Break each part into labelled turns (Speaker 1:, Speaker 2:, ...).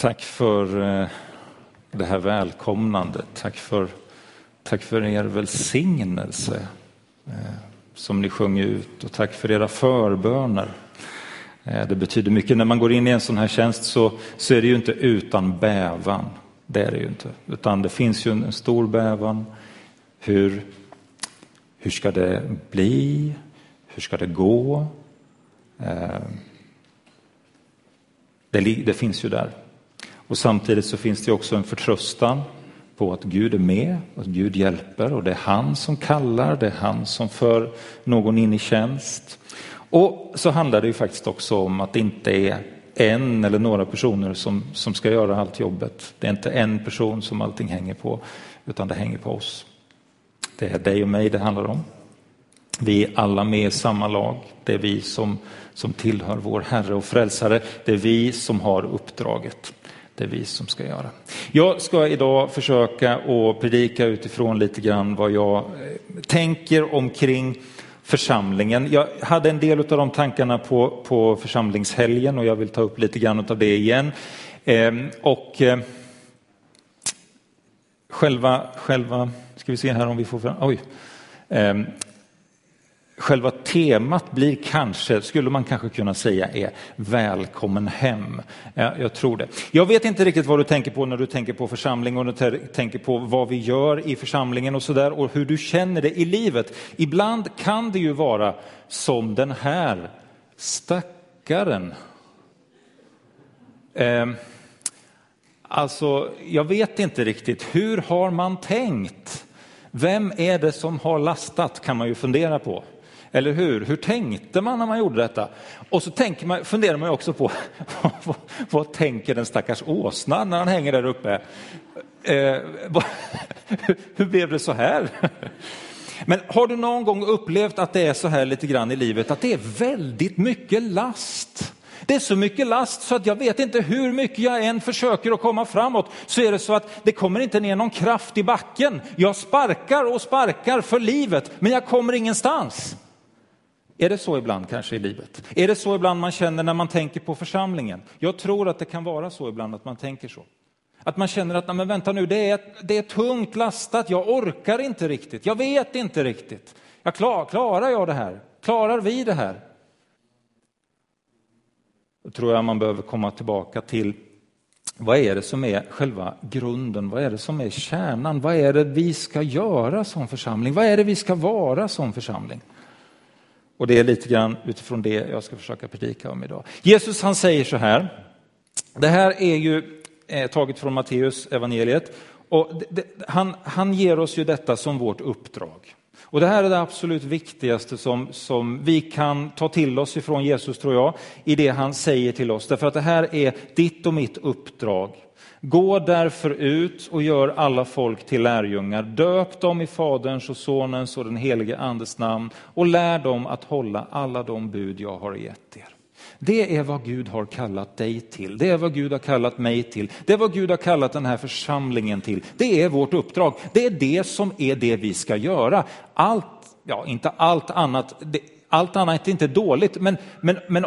Speaker 1: Tack för eh, det här välkomnandet. Tack för, tack för er välsignelse eh, som ni sjöng ut och tack för era förböner. Eh, det betyder mycket. När man går in i en sån här tjänst så, så är det ju inte utan bävan. Det är det ju inte. Utan det finns ju en stor bävan. Hur, hur ska det bli? Hur ska det gå? Det, det finns ju där. Och samtidigt så finns det också en förtröstan på att Gud är med, att Gud hjälper och det är han som kallar, det är han som för någon in i tjänst. Och så handlar det ju faktiskt också om att det inte är en eller några personer som, som ska göra allt jobbet. Det är inte en person som allting hänger på, utan det hänger på oss. Det är dig och mig det handlar om. Vi är alla med i samma lag. Det är vi som, som tillhör vår Herre och Frälsare. Det är vi som har uppdraget. Det är vi som ska göra. Jag ska idag försöka att predika utifrån lite grann vad jag eh, tänker omkring församlingen. Jag hade en del av de tankarna på, på församlingshelgen och jag vill ta upp lite grann av det igen. Ehm, och eh, själva, själva, ska vi se här om vi får fram, oj. Ehm, Själva temat blir kanske, skulle man kanske kunna säga, är välkommen hem. Ja, jag tror det. Jag vet inte riktigt vad du tänker på när du tänker på församling och när du tänker på vad vi gör i församlingen och sådär och hur du känner det i livet. Ibland kan det ju vara som den här stackaren. Eh, alltså, jag vet inte riktigt. Hur har man tänkt? Vem är det som har lastat kan man ju fundera på. Eller hur? Hur tänkte man när man gjorde detta? Och så tänker man, funderar man också på vad, vad tänker den stackars åsnan när han hänger där uppe? Eh, hur blev det så här? Men har du någon gång upplevt att det är så här lite grann i livet, att det är väldigt mycket last? Det är så mycket last så att jag vet inte hur mycket jag än försöker att komma framåt så är det så att det kommer inte ner någon kraft i backen. Jag sparkar och sparkar för livet men jag kommer ingenstans. Är det så ibland kanske i livet? Är det så ibland man känner när man tänker på församlingen? Jag tror att det kan vara så ibland att man tänker så. Att man känner att, men vänta nu, det är, det är tungt lastat, jag orkar inte riktigt, jag vet inte riktigt. Jag klar, klarar jag det här? Klarar vi det här? Då tror jag man behöver komma tillbaka till vad är det som är själva grunden? Vad är det som är kärnan? Vad är det vi ska göra som församling? Vad är det vi ska vara som församling? Och det är lite grann utifrån det jag ska försöka predika om idag. Jesus han säger så här, det här är ju eh, taget från Matteus evangeliet och det, han, han ger oss ju detta som vårt uppdrag. Och det här är det absolut viktigaste som, som vi kan ta till oss ifrån Jesus tror jag, i det han säger till oss. Därför att det här är ditt och mitt uppdrag. Gå därför ut och gör alla folk till lärjungar. Döp dem i Faderns och Sonens och den helige Andes namn och lär dem att hålla alla de bud jag har gett er. Det är vad Gud har kallat dig till. Det är vad Gud har kallat mig till. Det är vad Gud har kallat den här församlingen till. Det är vårt uppdrag. Det är det som är det vi ska göra. Allt, ja inte allt annat, allt annat är inte dåligt, men, men, men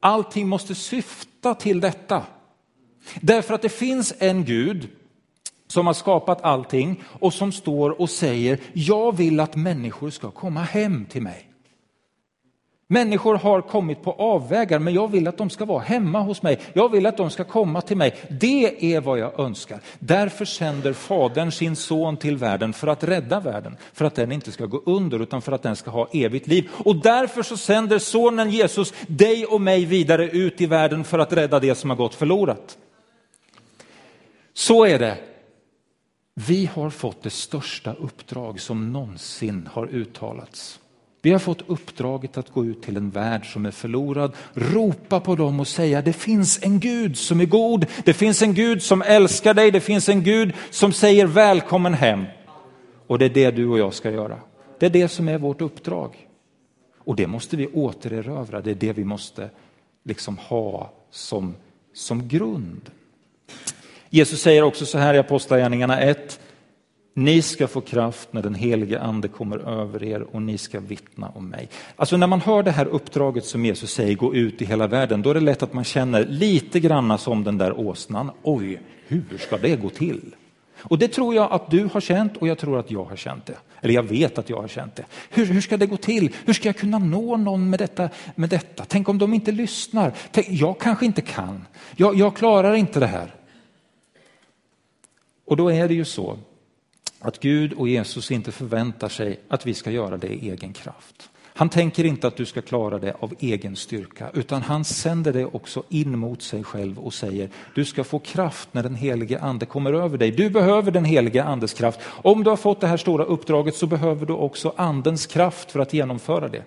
Speaker 1: allting måste syfta till detta. Därför att det finns en Gud som har skapat allting och som står och säger, jag vill att människor ska komma hem till mig. Människor har kommit på avvägar, men jag vill att de ska vara hemma hos mig. Jag vill att de ska komma till mig. Det är vad jag önskar. Därför sänder Fadern sin son till världen för att rädda världen, för att den inte ska gå under utan för att den ska ha evigt liv. Och därför så sänder sonen Jesus dig och mig vidare ut i världen för att rädda det som har gått förlorat. Så är det. Vi har fått det största uppdrag som någonsin har uttalats. Vi har fått uppdraget att gå ut till en värld som är förlorad, ropa på dem och säga det finns en Gud som är god, det finns en Gud som älskar dig, det finns en Gud som säger välkommen hem. Och det är det du och jag ska göra. Det är det som är vårt uppdrag. Och det måste vi återerövra, det är det vi måste liksom ha som, som grund. Jesus säger också så här i Apostlagärningarna 1. Ni ska få kraft när den helige ande kommer över er och ni ska vittna om mig. Alltså när man hör det här uppdraget som Jesus säger, gå ut i hela världen, då är det lätt att man känner lite granna som den där åsnan. Oj, hur ska det gå till? Och det tror jag att du har känt och jag tror att jag har känt det. Eller jag vet att jag har känt det. Hur, hur ska det gå till? Hur ska jag kunna nå någon med detta? Med detta? Tänk om de inte lyssnar? Tänk, jag kanske inte kan. Jag, jag klarar inte det här. Och då är det ju så att Gud och Jesus inte förväntar sig att vi ska göra det i egen kraft. Han tänker inte att du ska klara det av egen styrka, utan han sänder det också in mot sig själv och säger, du ska få kraft när den helige ande kommer över dig. Du behöver den helige andes kraft. Om du har fått det här stora uppdraget så behöver du också andens kraft för att genomföra det.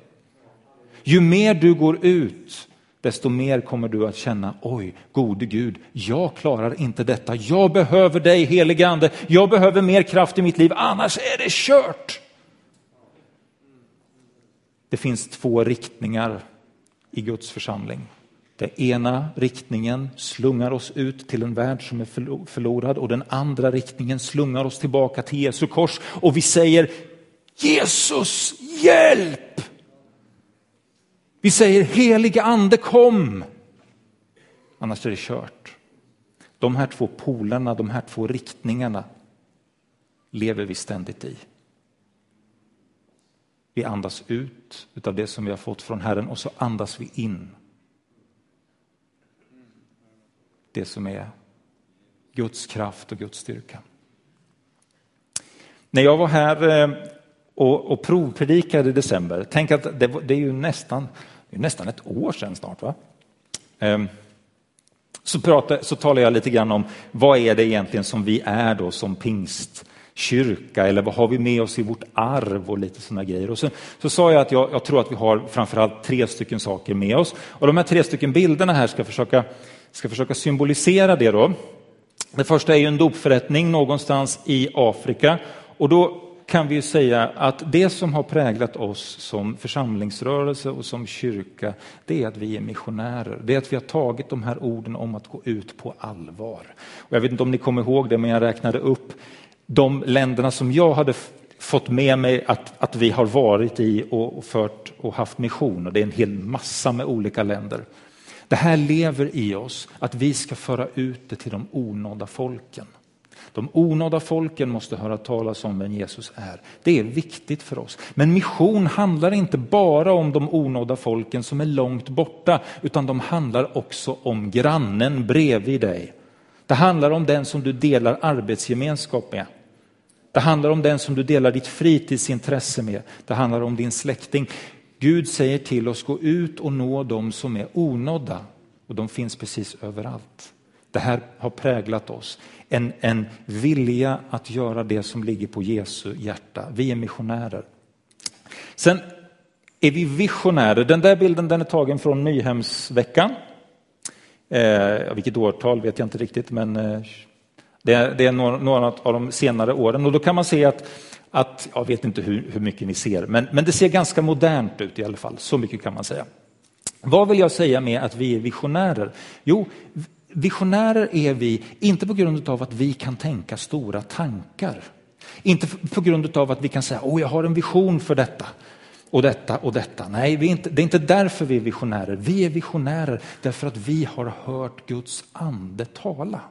Speaker 1: Ju mer du går ut, desto mer kommer du att känna, oj, gode Gud, jag klarar inte detta. Jag behöver dig, helige ande. Jag behöver mer kraft i mitt liv, annars är det kört. Det finns två riktningar i Guds församling. Den ena riktningen slungar oss ut till en värld som är förlorad och den andra riktningen slungar oss tillbaka till Jesu kors och vi säger Jesus, hjälp! Vi säger helige ande kom! Annars är det kört. De här två polerna, de här två riktningarna lever vi ständigt i. Vi andas ut utav det som vi har fått från Herren och så andas vi in det som är Guds kraft och Guds styrka. När jag var här eh, och, och provpredikade i december, tänk att det, det är ju nästan, det är nästan ett år sedan snart. va? Ehm, så, pratar, så talade jag lite grann om vad är det egentligen som vi är då som pingstkyrka. eller vad har vi med oss i vårt arv och lite sådana grejer. Och så, så sa jag att jag, jag, tror att vi har framförallt tre stycken saker med oss. Och de här tre stycken bilderna här ska försöka, ska försöka symbolisera det då. Det första är ju en dopförrättning någonstans i Afrika och då kan vi säga att det som har präglat oss som församlingsrörelse och som kyrka, det är att vi är missionärer. Det är att vi har tagit de här orden om att gå ut på allvar. Och jag vet inte om ni kommer ihåg det, men jag räknade upp de länderna som jag hade fått med mig att, att vi har varit i och fört och haft mission. Och det är en hel massa med olika länder. Det här lever i oss, att vi ska föra ut det till de onådda folken. De onådda folken måste höra talas om vem Jesus är. Det är viktigt för oss. Men mission handlar inte bara om de onådda folken som är långt borta, utan de handlar också om grannen bredvid dig. Det handlar om den som du delar arbetsgemenskap med. Det handlar om den som du delar ditt fritidsintresse med. Det handlar om din släkting. Gud säger till oss, gå ut och nå dem som är onådda. Och de finns precis överallt. Det här har präglat oss. En, en vilja att göra det som ligger på Jesu hjärta. Vi är missionärer. Sen är vi visionärer. Den där bilden den är tagen från Nyhemsveckan. Eh, vilket årtal vet jag inte riktigt, men eh, det är, det är några, några, av de senare åren och då kan man se att, att jag vet inte hur, hur mycket ni ser, men, men det ser ganska modernt ut i alla fall. Så mycket kan man säga. Vad vill jag säga med att vi är visionärer? Jo, visionärer är vi inte på grund av att vi kan tänka stora tankar. Inte på grund av att vi kan säga, åh jag har en vision för detta och detta och detta. Nej, vi är inte, det är inte därför vi är visionärer. Vi är visionärer därför att vi har hört Guds ande tala.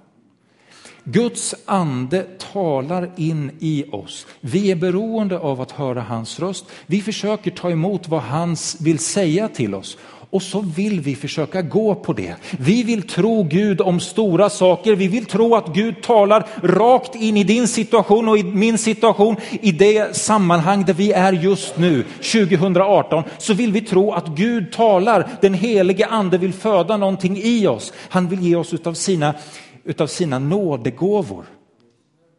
Speaker 1: Guds ande talar in i oss. Vi är beroende av att höra hans röst. Vi försöker ta emot vad han vill säga till oss. Och så vill vi försöka gå på det. Vi vill tro Gud om stora saker. Vi vill tro att Gud talar rakt in i din situation och i min situation. I det sammanhang där vi är just nu, 2018, så vill vi tro att Gud talar. Den helige ande vill föda någonting i oss. Han vill ge oss utav sina utav sina nådegåvor.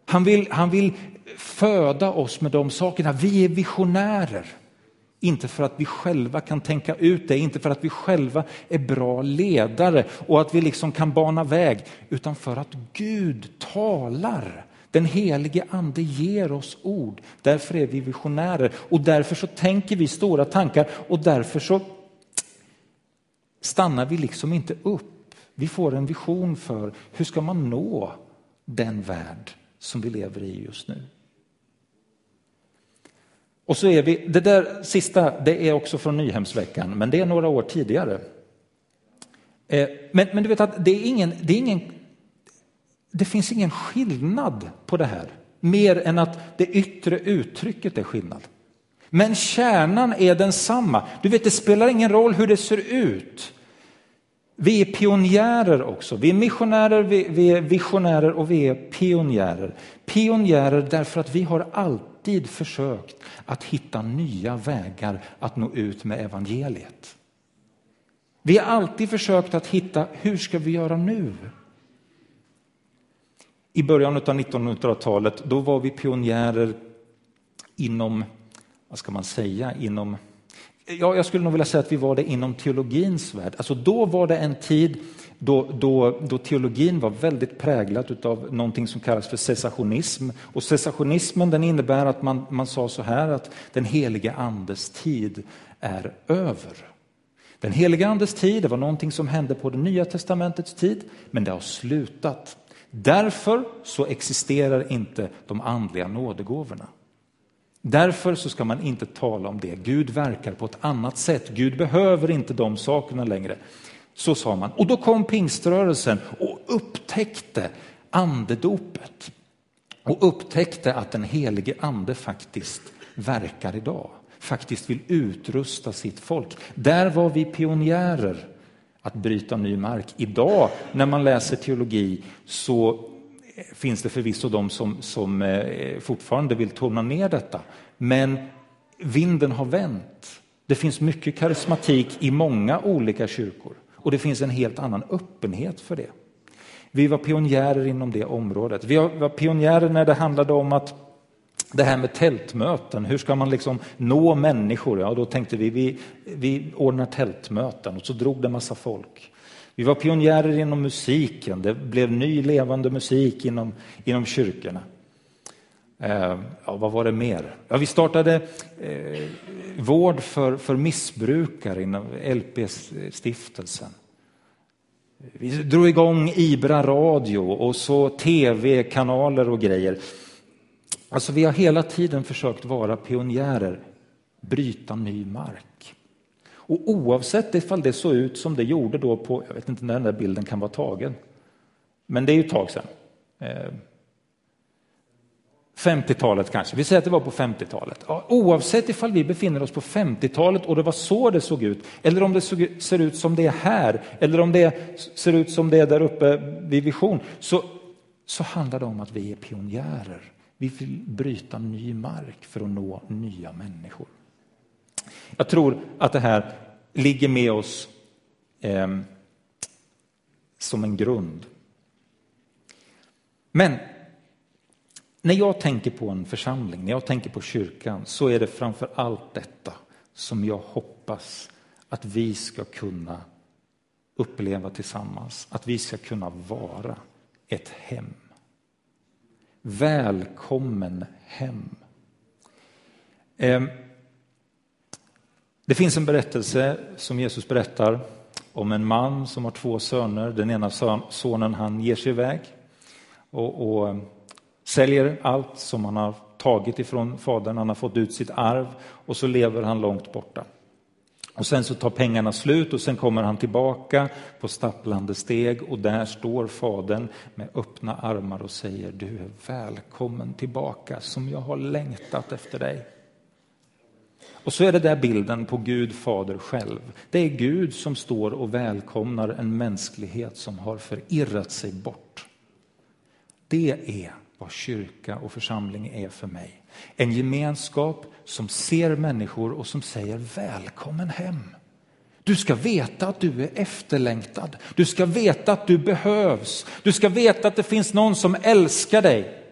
Speaker 1: Han vill, han vill föda oss med de sakerna. Vi är visionärer. Inte för att vi själva kan tänka ut det, inte för att vi själva är bra ledare och att vi liksom kan bana väg, utan för att Gud talar. Den helige ande ger oss ord. Därför är vi visionärer och därför så tänker vi stora tankar och därför så stannar vi liksom inte upp vi får en vision för hur ska man nå den värld som vi lever i just nu. Och så är vi, det där sista, det är också från Nyhemsveckan, men det är några år tidigare. Eh, men, men du vet att det är ingen, det är ingen, det finns ingen skillnad på det här, mer än att det yttre uttrycket är skillnad. Men kärnan är densamma. Du vet, det spelar ingen roll hur det ser ut. Vi är pionjärer också. Vi är missionärer, vi, vi är visionärer och vi är pionjärer. Pionjärer därför att vi har allt alltid försökt att hitta nya vägar att nå ut med evangeliet. Vi har alltid försökt att hitta, hur ska vi göra nu? I början av 1900-talet, då var vi pionjärer inom, vad ska man säga, inom Ja, jag skulle nog vilja säga att vi var det inom teologins värld. Alltså då var det en tid då, då, då teologin var väldigt präglad av någonting som kallas för cessationism. Och cessationismen den innebär att man, man sa så här att den heliga andes tid är över. Den heliga andes tid det var någonting som hände på det nya testamentets tid, men det har slutat. Därför så existerar inte de andliga nådegåvorna. Därför så ska man inte tala om det. Gud verkar på ett annat sätt. Gud behöver inte de sakerna längre. Så sa man. Och då kom pingströrelsen och upptäckte andedopet. Och upptäckte att den helige ande faktiskt verkar idag. Faktiskt vill utrusta sitt folk. Där var vi pionjärer att bryta ny mark. Idag när man läser teologi så eh, finns det förvisso de som, som eh, fortfarande vill tona ner detta. Men vinden har vänt. Det finns mycket karismatik i många olika kyrkor och det finns en helt annan öppenhet för det. Vi var pionjärer inom det området. Vi var pionjärer när det handlade om att det här med tältmöten, hur ska man liksom nå människor? Ja, då tänkte vi, vi, vi ordnar tältmöten och så drog det massa folk. Vi var pionjärer inom musiken, det blev ny levande musik inom, inom kyrkorna. Eh, ja, vad var det mer? Ja, vi startade eh, vård för, för missbrukare inom LP-stiftelsen. Vi drog igång Ibra radio och så tv-kanaler och grejer. Alltså vi har hela tiden försökt vara pionjärer, bryta ny mark. Och oavsett ifall det såg ut som det gjorde då på, jag vet inte när den där bilden kan vara tagen, men det är ju ett tag sedan. Eh, 50-talet kanske, vi säger att det var på 50-talet. oavsett ifall vi befinner oss på 50-talet och det var så det såg ut, eller om det ser ut som det är här, eller om det ser ut som det är där uppe vid Vision, så, så handlar det om att vi är pionjärer. Vi vill bryta ny mark för att nå nya människor. Jag tror att det här ligger med oss eh, som en grund. Men när jag tänker på en församling, när jag tänker på kyrkan, så är det framför allt detta som jag hoppas att vi ska kunna uppleva tillsammans. Att vi ska kunna vara ett hem. Välkommen hem. Ehm, det finns en berättelse som Jesus berättar om en man som har två söner. Den ena sonen han ger sig iväg och, och säljer allt som han har tagit ifrån fadern. Han har fått ut sitt arv och så lever han långt borta. Och sen så tar pengarna slut och sen kommer han tillbaka på stapplande steg och där står fadern med öppna armar och säger du är välkommen tillbaka som jag har längtat efter dig. Och så är det där bilden på Gud fader själv. Det är Gud som står och välkomnar en mänsklighet som har förirrat sig bort. Det är vad kyrka och församling är för mig. En gemenskap som ser människor och som säger välkommen hem. Du ska veta att du är efterlängtad. Du ska veta att du behövs. Du ska veta att det finns någon som älskar dig.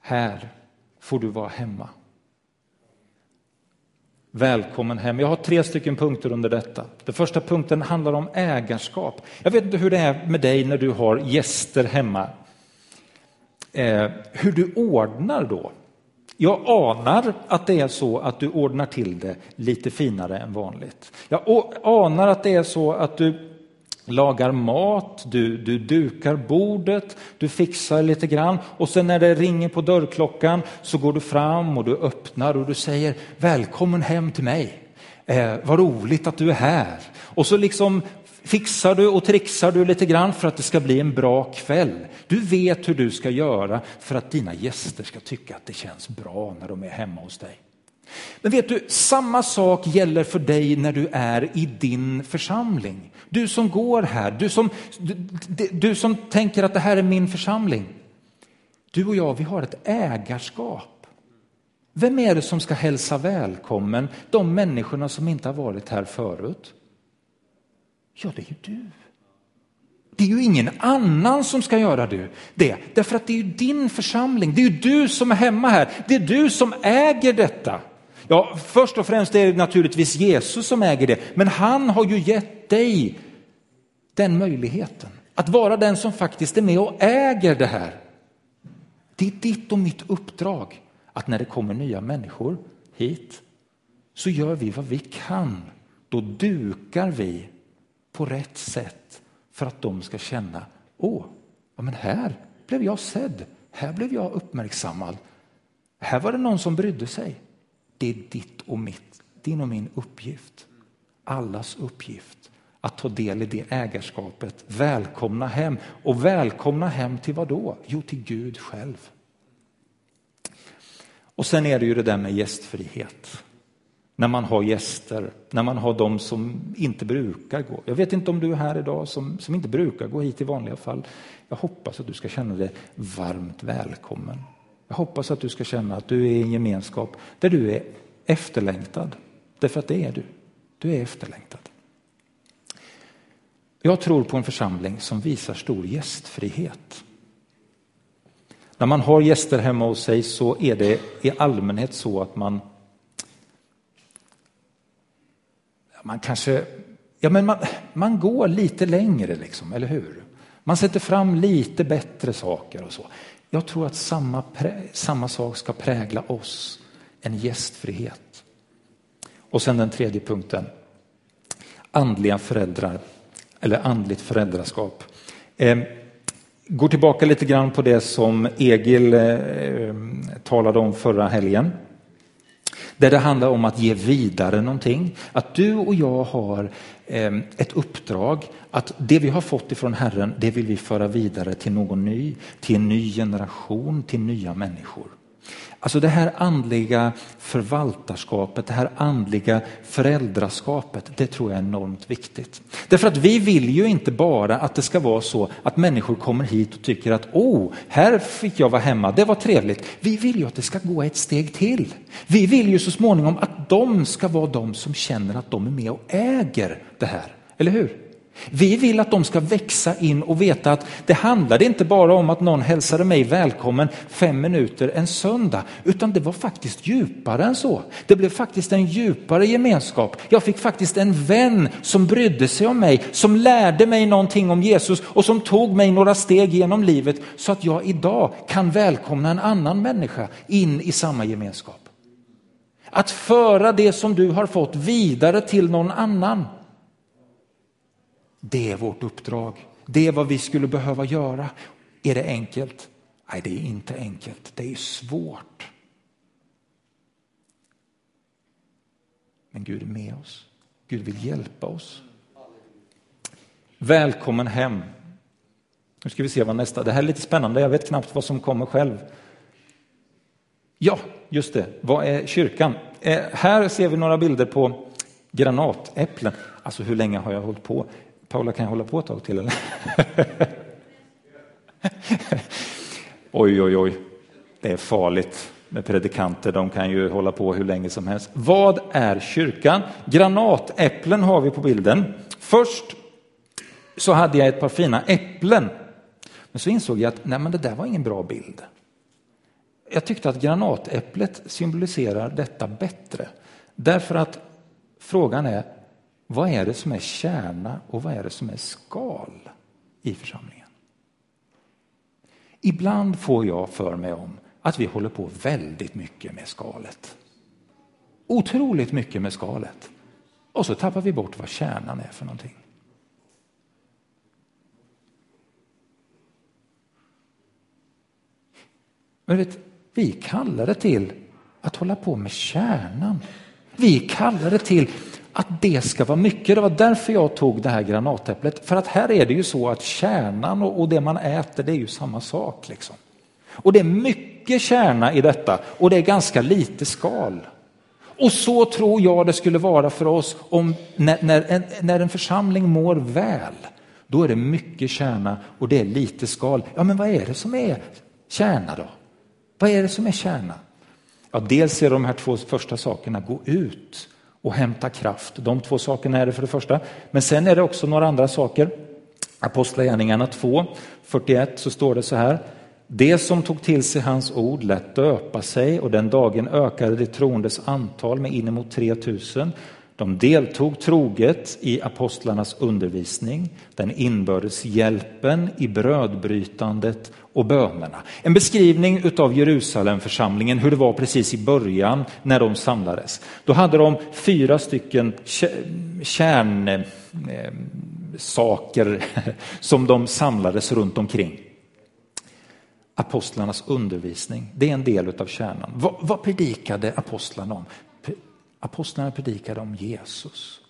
Speaker 1: Här får du vara hemma. Välkommen hem. Jag har tre stycken punkter under detta. Den första punkten handlar om ägarskap. Jag vet inte hur det är med dig när du har gäster hemma. Eh, hur du ordnar då. Jag anar att det är så att du ordnar till det lite finare än vanligt. Jag anar att det är så att du lagar mat, du, du dukar bordet, du fixar lite grann och sen när det ringer på dörrklockan så går du fram och du öppnar och du säger välkommen hem till mig. Eh, vad roligt att du är här. Och så liksom fixar du och trixar du lite grann för att det ska bli en bra kväll. Du vet hur du ska göra för att dina gäster ska tycka att det känns bra när de är hemma hos dig. Men vet du, samma sak gäller för dig när du är i din församling. Du som går här, du som, du, du som tänker att det här är min församling. Du och jag, vi har ett ägarskap. Vem är det som ska hälsa välkommen de människorna som inte har varit här förut? Ja, det är ju du. Det är ju ingen annan som ska göra det, därför att det är ju din församling. Det är ju du som är hemma här. Det är du som äger detta. Ja, först och främst är det naturligtvis Jesus som äger det, men han har ju gett dig den möjligheten. Att vara den som faktiskt är med och äger det här. Det är ditt och mitt uppdrag att när det kommer nya människor hit så gör vi vad vi kan. Då dukar vi på rätt sätt för att de ska känna, åh, ja, men här blev jag sedd, här blev jag uppmärksammad. Här var det någon som brydde sig. Det är ditt och mitt, din och min uppgift. Allas uppgift att ta del i det ägarskapet, välkomna hem. Och välkomna hem till vad då? Jo, till Gud själv. Och sen är det ju det där med gästfrihet. När man har gäster, när man har de som inte brukar gå. Jag vet inte om du är här idag som, som inte brukar gå hit i vanliga fall. Jag hoppas att du ska känna dig varmt välkommen. Jag hoppas att du ska känna att du är i en gemenskap där du är efterlängtad. Därför att det är du. Du är efterlängtad. Jag tror på en församling som visar stor gästfrihet. När man har gäster hemma hos sig så är det i allmänhet så att man man kanske, ja men man, man går lite längre liksom, eller hur? Man sätter fram lite bättre saker och så. Jag tror att samma, samma sak ska prägla oss, en gästfrihet. Och sen den tredje punkten, andliga föräldrar, eller andligt föräldraskap. Eh, går tillbaka lite grann på det som Egil eh, ehm, talade om förra helgen. Där det handlar om att ge vidare någonting. Att du och jag har ehm, ett uppdrag att det vi har fått ifrån Herren, det vill vi föra vidare till någon ny, till en ny generation, till nya människor. Alltså det här andliga förvaltarskapet, det här andliga föräldraskapet, det tror jag är enormt viktigt. Därför att vi vill ju inte bara att det ska vara så att människor kommer hit och tycker att oh, här fick jag vara hemma, det var trevligt. Vi vill ju att det ska gå ett steg till. Vi vill ju så småningom att de ska vara de som känner att de är med och äger det här, eller hur? Vi vill att de ska växa in och veta att det handlade inte bara om att någon hälsade mig välkommen fem minuter en söndag, utan det var faktiskt djupare än så. Det blev faktiskt en djupare gemenskap. Jag fick faktiskt en vän som brydde sig om mig, som lärde mig någonting om Jesus och som tog mig några steg genom livet så att jag idag kan välkomna en annan människa in i samma gemenskap. Att föra det som du har fått vidare till någon annan. Det är vårt uppdrag. Det är vad vi skulle behöva göra. Är det enkelt? Nej, det är inte enkelt. Det är svårt. Men Gud är med oss. Gud vill hjälpa oss. Välkommen hem. Nu ska vi se vad nästa, det här är lite spännande, jag vet knappt vad som kommer själv. Ja, just det, vad är kyrkan? Eh, här ser vi några bilder på granatäpplen. Alltså hur länge har jag hållit på? Paula, kan jag hålla på ett tag till? Eller? oj, oj, oj. Det är farligt med predikanter. De kan ju hålla på hur länge som helst. Vad är kyrkan? Granatäpplen har vi på bilden. Först så hade jag ett par fina äpplen. Men så insåg jag att nej, men det där var ingen bra bild. Jag tyckte att granatäpplet symboliserar detta bättre. Därför att frågan är, vad är det som är kärna och vad är det som är skal i församlingen? Ibland får jag för mig om att vi håller på väldigt mycket med skalet. Otroligt mycket med skalet. Och så tappar vi bort vad kärnan är för någonting. Men vet, vi kallar det till att hålla på med kärnan. Vi kallar det till att det ska vara mycket. Det var därför jag tog det här granatäpplet. För att här är det ju så att kärnan och, det man äter det är ju samma sak. Liksom. Och det är mycket kärna i detta och det är ganska lite skal. Och så tror jag det skulle vara för oss om när, när, en, när en församling mår väl. Då är det mycket kärna och det är lite skal. Ja, men vad är det som är kärna då? Vad är det som är kärna? Ja, dels är de här två första sakerna, gå ut och hämta kraft. De två sakerna är det för det första. Men sen är det också några andra saker. Apostlagärningarna 2, 41 så står det så här. Det som tog till sig hans ord lät döpa sig och den dagen ökade de troendes antal med inemot 3000. De deltog troget i apostlarnas undervisning, den inbördes hjälpen i brödbrytandet och bönerna. En beskrivning av Jerusalemförsamlingen, hur det var precis i början när de samlades. Då hade de fyra stycken kärnsaker eh, som de samlades runt omkring apostlarnas undervisning. Det är en del av kärnan. Vad, vad predikade apostlarna om? Apostlarna predikade om Jesus.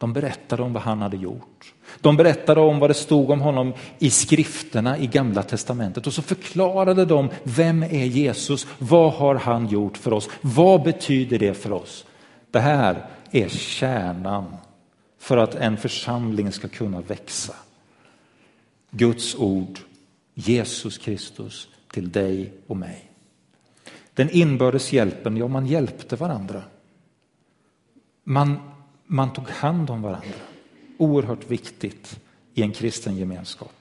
Speaker 1: De berättade om vad han hade gjort. De berättade om vad det stod om honom i skrifterna i gamla testamentet och så förklarade de vem är Jesus? Vad har han gjort för oss? Vad betyder det för oss? Det här är kärnan för att en församling ska kunna växa. Guds ord Jesus Kristus till dig och mig. Den inbördes hjälpen, ja man hjälpte varandra. Man, man tog hand om varandra. Oerhört viktigt i en kristen gemenskap.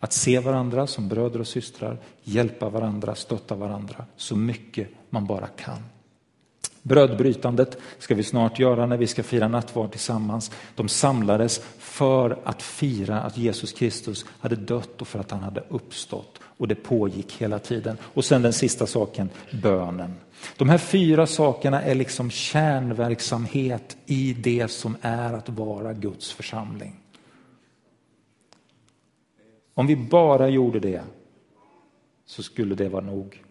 Speaker 1: Att se varandra som bröder och systrar, hjälpa varandra, stötta varandra så mycket man bara kan. Brödbrytandet ska vi snart göra när vi ska fira nattvard tillsammans. De samlades för att fira att Jesus Kristus hade dött och för att han hade uppstått. Och det pågick hela tiden. Och sen den sista saken, bönen. De här fyra sakerna är liksom kärnverksamhet i det som är att vara Guds församling. Om vi bara gjorde det så skulle det vara nog.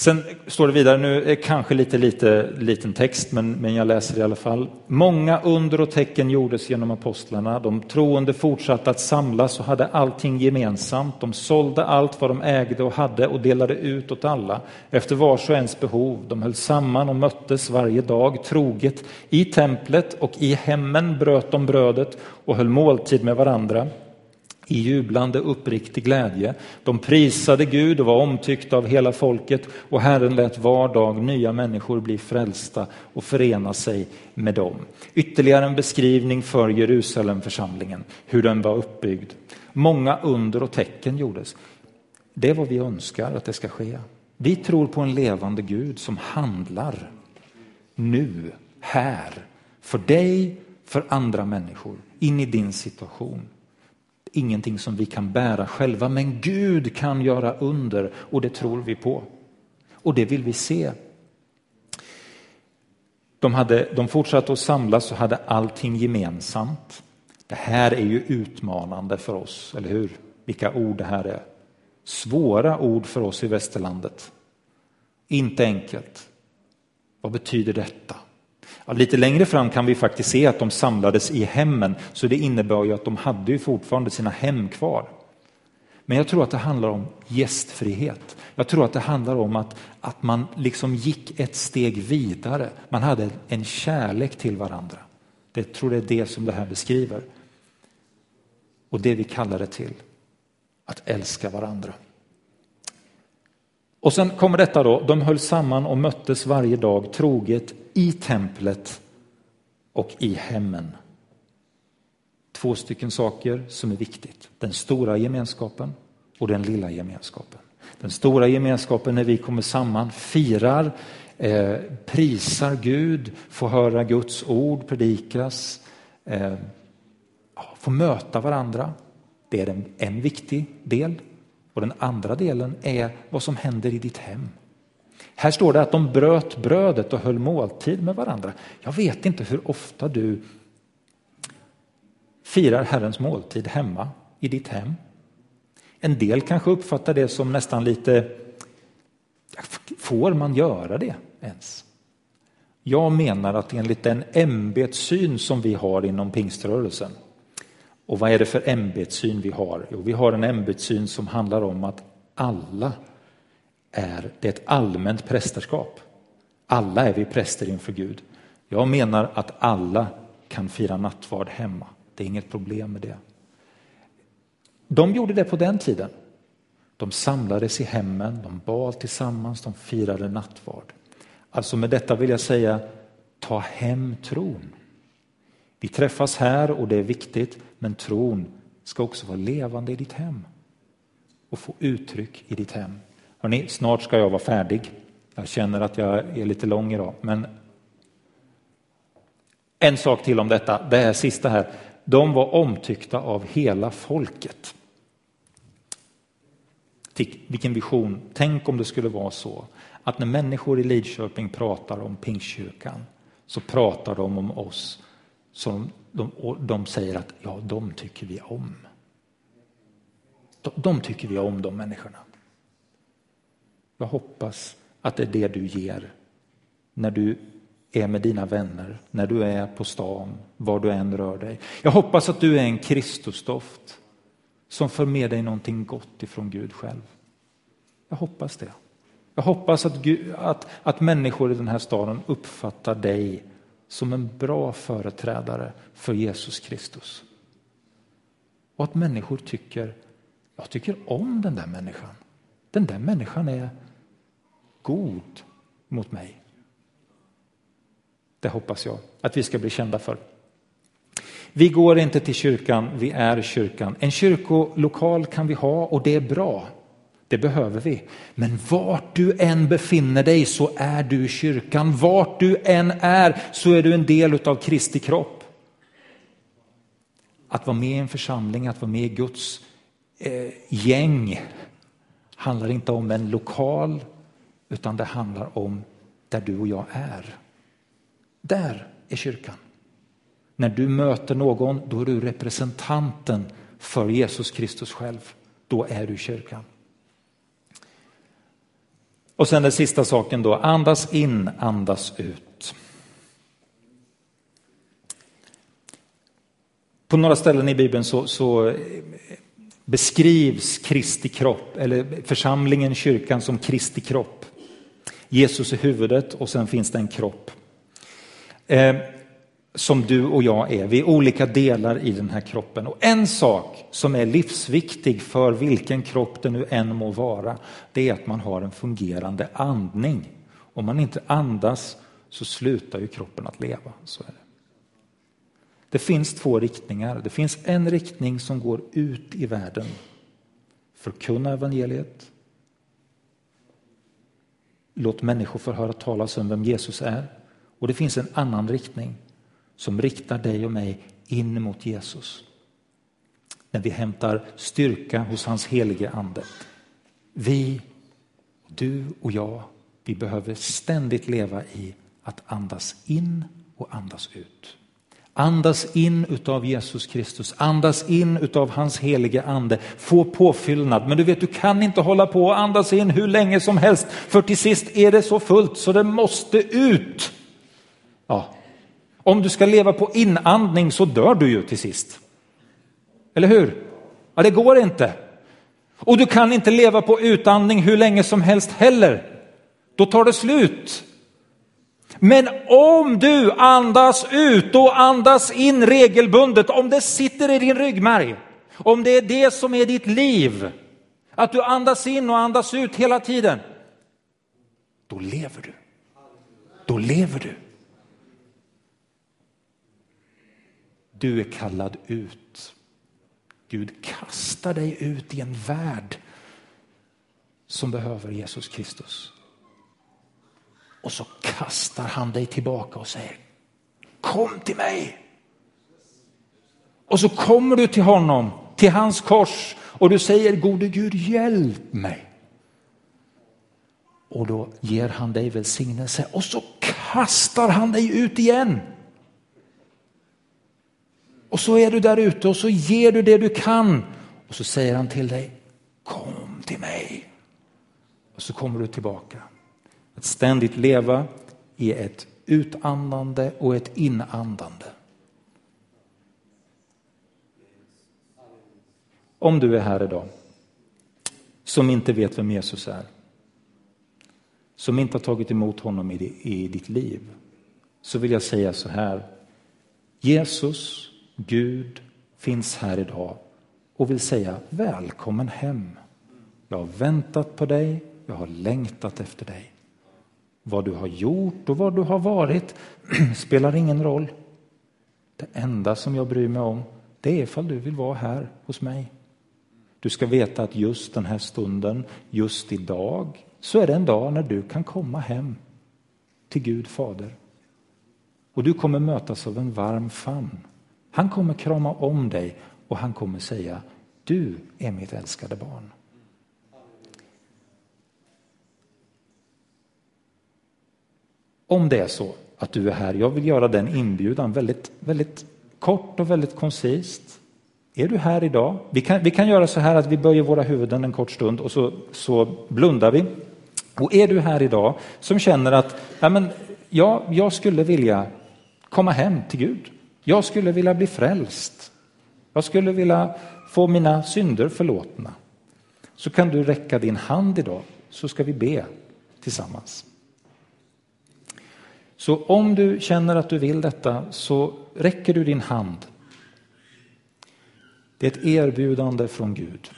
Speaker 1: Sen står det vidare, nu är kanske lite, lite liten text, men, men jag läser i alla fall. Många under och tecken gjordes genom apostlarna. De troende fortsatte att samlas och hade allting gemensamt. De sålde allt vad de ägde och hade och delade ut åt alla efter vars och ens behov. De höll samman och möttes varje dag troget. I templet och i hemmen bröt de brödet och höll måltid med varandra i jublande uppriktig glädje. De prisade Gud och var omtyckta av hela folket och Herren lät var dag nya människor bli frälsta och förena sig med dem. Ytterligare en beskrivning för Jerusalemförsamlingen, hur den var uppbyggd. Många under och tecken gjordes. Det är vad vi önskar att det ska ske. Vi tror på en levande Gud som handlar nu, här, för dig, för andra människor, in i din situation ingenting som vi kan bära själva, men Gud kan göra under och det tror vi på. Och det vill vi se. De, hade, de fortsatte att samlas och hade allting gemensamt. Det här är ju utmanande för oss, eller hur? Vilka ord det här är. Svåra ord för oss i västerlandet. Inte enkelt. Vad betyder detta? Ja, lite längre fram kan vi faktiskt se att de samlades i hemmen, så det innebär ju att de hade ju fortfarande sina hem kvar. Men jag tror att det handlar om gästfrihet. Jag tror att det handlar om att, att man liksom gick ett steg vidare. Man hade en kärlek till varandra. Det tror det är det som det här beskriver. Och det vi kallar det till, att älska varandra. Och sen kommer detta då, de höll samman och möttes varje dag troget i templet och i hemmen. Två stycken saker som är viktigt. Den stora gemenskapen och den lilla gemenskapen. Den stora gemenskapen när vi kommer samman, firar, eh, prisar Gud, får höra Guds ord predikas, eh, får möta varandra. Det är en, en viktig del. Och den andra delen är vad som händer i ditt hem. Här står det att de bröt brödet och höll måltid med varandra. Jag vet inte hur ofta du firar Herrens måltid hemma, i ditt hem. En del kanske uppfattar det som nästan lite, får man göra det ens? Jag menar att enligt den ämbetssyn som vi har inom pingströrelsen, och vad är det för ämbetssyn vi har? Jo, vi har en ämbetssyn som handlar om att alla är, det ett allmänt prästerskap. Alla är vi präster inför Gud. Jag menar att alla kan fira nattvard hemma. Det är inget problem med det. De gjorde det på den tiden. De samlades i hemmen, de bad tillsammans, de firade nattvard. Alltså med detta vill jag säga, ta hem tron. Vi träffas här och det är viktigt, men tron ska också vara levande i ditt hem och få uttryck i ditt hem. Hörrni, snart ska jag vara färdig. Jag känner att jag är lite lång idag, men en sak till om detta, det här sista här. De var omtyckta av hela folket. Vilken vision. Tänk om det skulle vara så att när människor i Lidköping pratar om Pingstkyrkan så pratar de om oss som de, de säger att ja, de tycker vi om. De, de tycker vi om, de människorna. Jag hoppas att det är det du ger när du är med dina vänner, när du är på stan, var du än rör dig. Jag hoppas att du är en Kristusdoft som för med dig någonting gott ifrån Gud själv. Jag hoppas det. Jag hoppas att, Gud, att, att människor i den här staden uppfattar dig som en bra företrädare för Jesus Kristus. Och att människor tycker, jag tycker om den där människan. Den där människan är god mot mig. Det hoppas jag att vi ska bli kända för. Vi går inte till kyrkan, vi är kyrkan. En kyrkolokal kan vi ha och det är bra. Det behöver vi. Men vart du än befinner dig så är du kyrkan. Vart du än är så är du en del av Kristi kropp. Att vara med i en församling, att vara med i Guds eh, gäng handlar inte om en lokal utan det handlar om där du och jag är. Där är kyrkan. När du möter någon, då är du representanten för Jesus Kristus själv. Då är du kyrkan. Och sen den sista saken då, andas in, andas ut. På några ställen i Bibeln så, så beskrivs Kristi kropp, eller församlingen, kyrkan som Kristi kropp. Jesus är huvudet och sen finns det en kropp. Eh, som du och jag är. Vi är olika delar i den här kroppen. Och en sak som är livsviktig för vilken kropp det nu än må vara, det är att man har en fungerande andning. Om man inte andas så slutar ju kroppen att leva. Så är det. det finns två riktningar. Det finns en riktning som går ut i världen. Förkunna evangeliet. Låt människor få höra talas om vem Jesus är. Och det finns en annan riktning som riktar dig och mig in mot Jesus. När vi hämtar styrka hos hans helige ande. Vi, du och jag, vi behöver ständigt leva i att andas in och andas ut. Andas in utav Jesus Kristus, andas in utav hans helige ande, få påfyllnad. Men du vet, du kan inte hålla på och andas in hur länge som helst, för till sist är det så fullt så det måste ut. Ja, om du ska leva på inandning så dör du ju till sist. Eller hur? Ja, det går inte. Och du kan inte leva på utandning hur länge som helst heller. Då tar det slut. Men om du andas ut och andas in regelbundet, om det sitter i din ryggmärg, om det är det som är ditt liv, att du andas in och andas ut hela tiden, då lever du. Då lever du. Du är kallad ut. Gud kastar dig ut i en värld som behöver Jesus Kristus. Och så kastar han dig tillbaka och säger kom till mig. Och så kommer du till honom, till hans kors och du säger gode Gud hjälp mig. Och då ger han dig välsignelse och så kastar han dig ut igen. Och så är du där ute och så ger du det du kan. Och så säger han till dig, kom till mig. Och så kommer du tillbaka. Att ständigt leva i ett utandande och ett inandande. Om du är här idag som inte vet vem Jesus är, som inte har tagit emot honom i ditt liv, så vill jag säga så här. Jesus, Gud, finns här idag och vill säga välkommen hem. Jag har väntat på dig, jag har längtat efter dig. Vad du har gjort och vad du har varit spelar ingen roll. Det enda som jag bryr mig om det är ifall du vill vara här hos mig. Du ska veta att just den här stunden, just idag, så är det en dag när du kan komma hem till Gud Fader. Och du kommer mötas av en varm famn. Han kommer krama om dig och han kommer säga du är mitt älskade barn. Om det är så att du är här, jag vill göra den inbjudan väldigt, väldigt kort och väldigt koncist. Är du här idag? Vi kan, vi kan göra så här att vi böjer våra huvuden en kort stund och så, så blundar vi. Och är du här idag som känner att ja, men, ja, jag skulle vilja komma hem till Gud. Jag skulle vilja bli frälst. Jag skulle vilja få mina synder förlåtna. Så kan du räcka din hand idag så ska vi be tillsammans. Så om du känner att du vill detta så räcker du din hand. Det är ett erbjudande från Gud.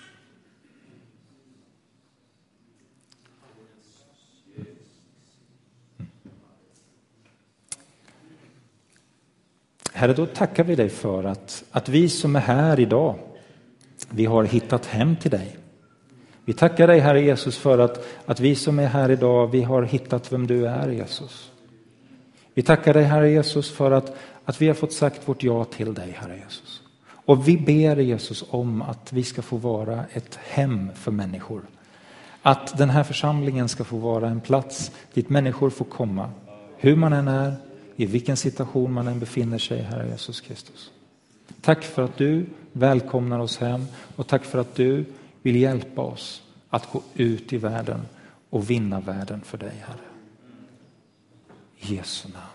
Speaker 1: Herre, då tackar vi dig för att, att vi som är här idag, vi har hittat hem till dig. Vi tackar dig, Herre Jesus, för att, att vi som är här idag, vi har hittat vem du är, Jesus. Vi tackar dig, Herre Jesus, för att, att vi har fått sagt vårt ja till dig, Herre Jesus. Och vi ber Jesus om att vi ska få vara ett hem för människor. Att den här församlingen ska få vara en plats dit människor får komma, hur man än är, i vilken situation man än befinner sig, Herre Jesus Kristus. Tack för att du välkomnar oss hem och tack för att du vill hjälpa oss att gå ut i världen och vinna världen för dig, Herre. Jesu namn.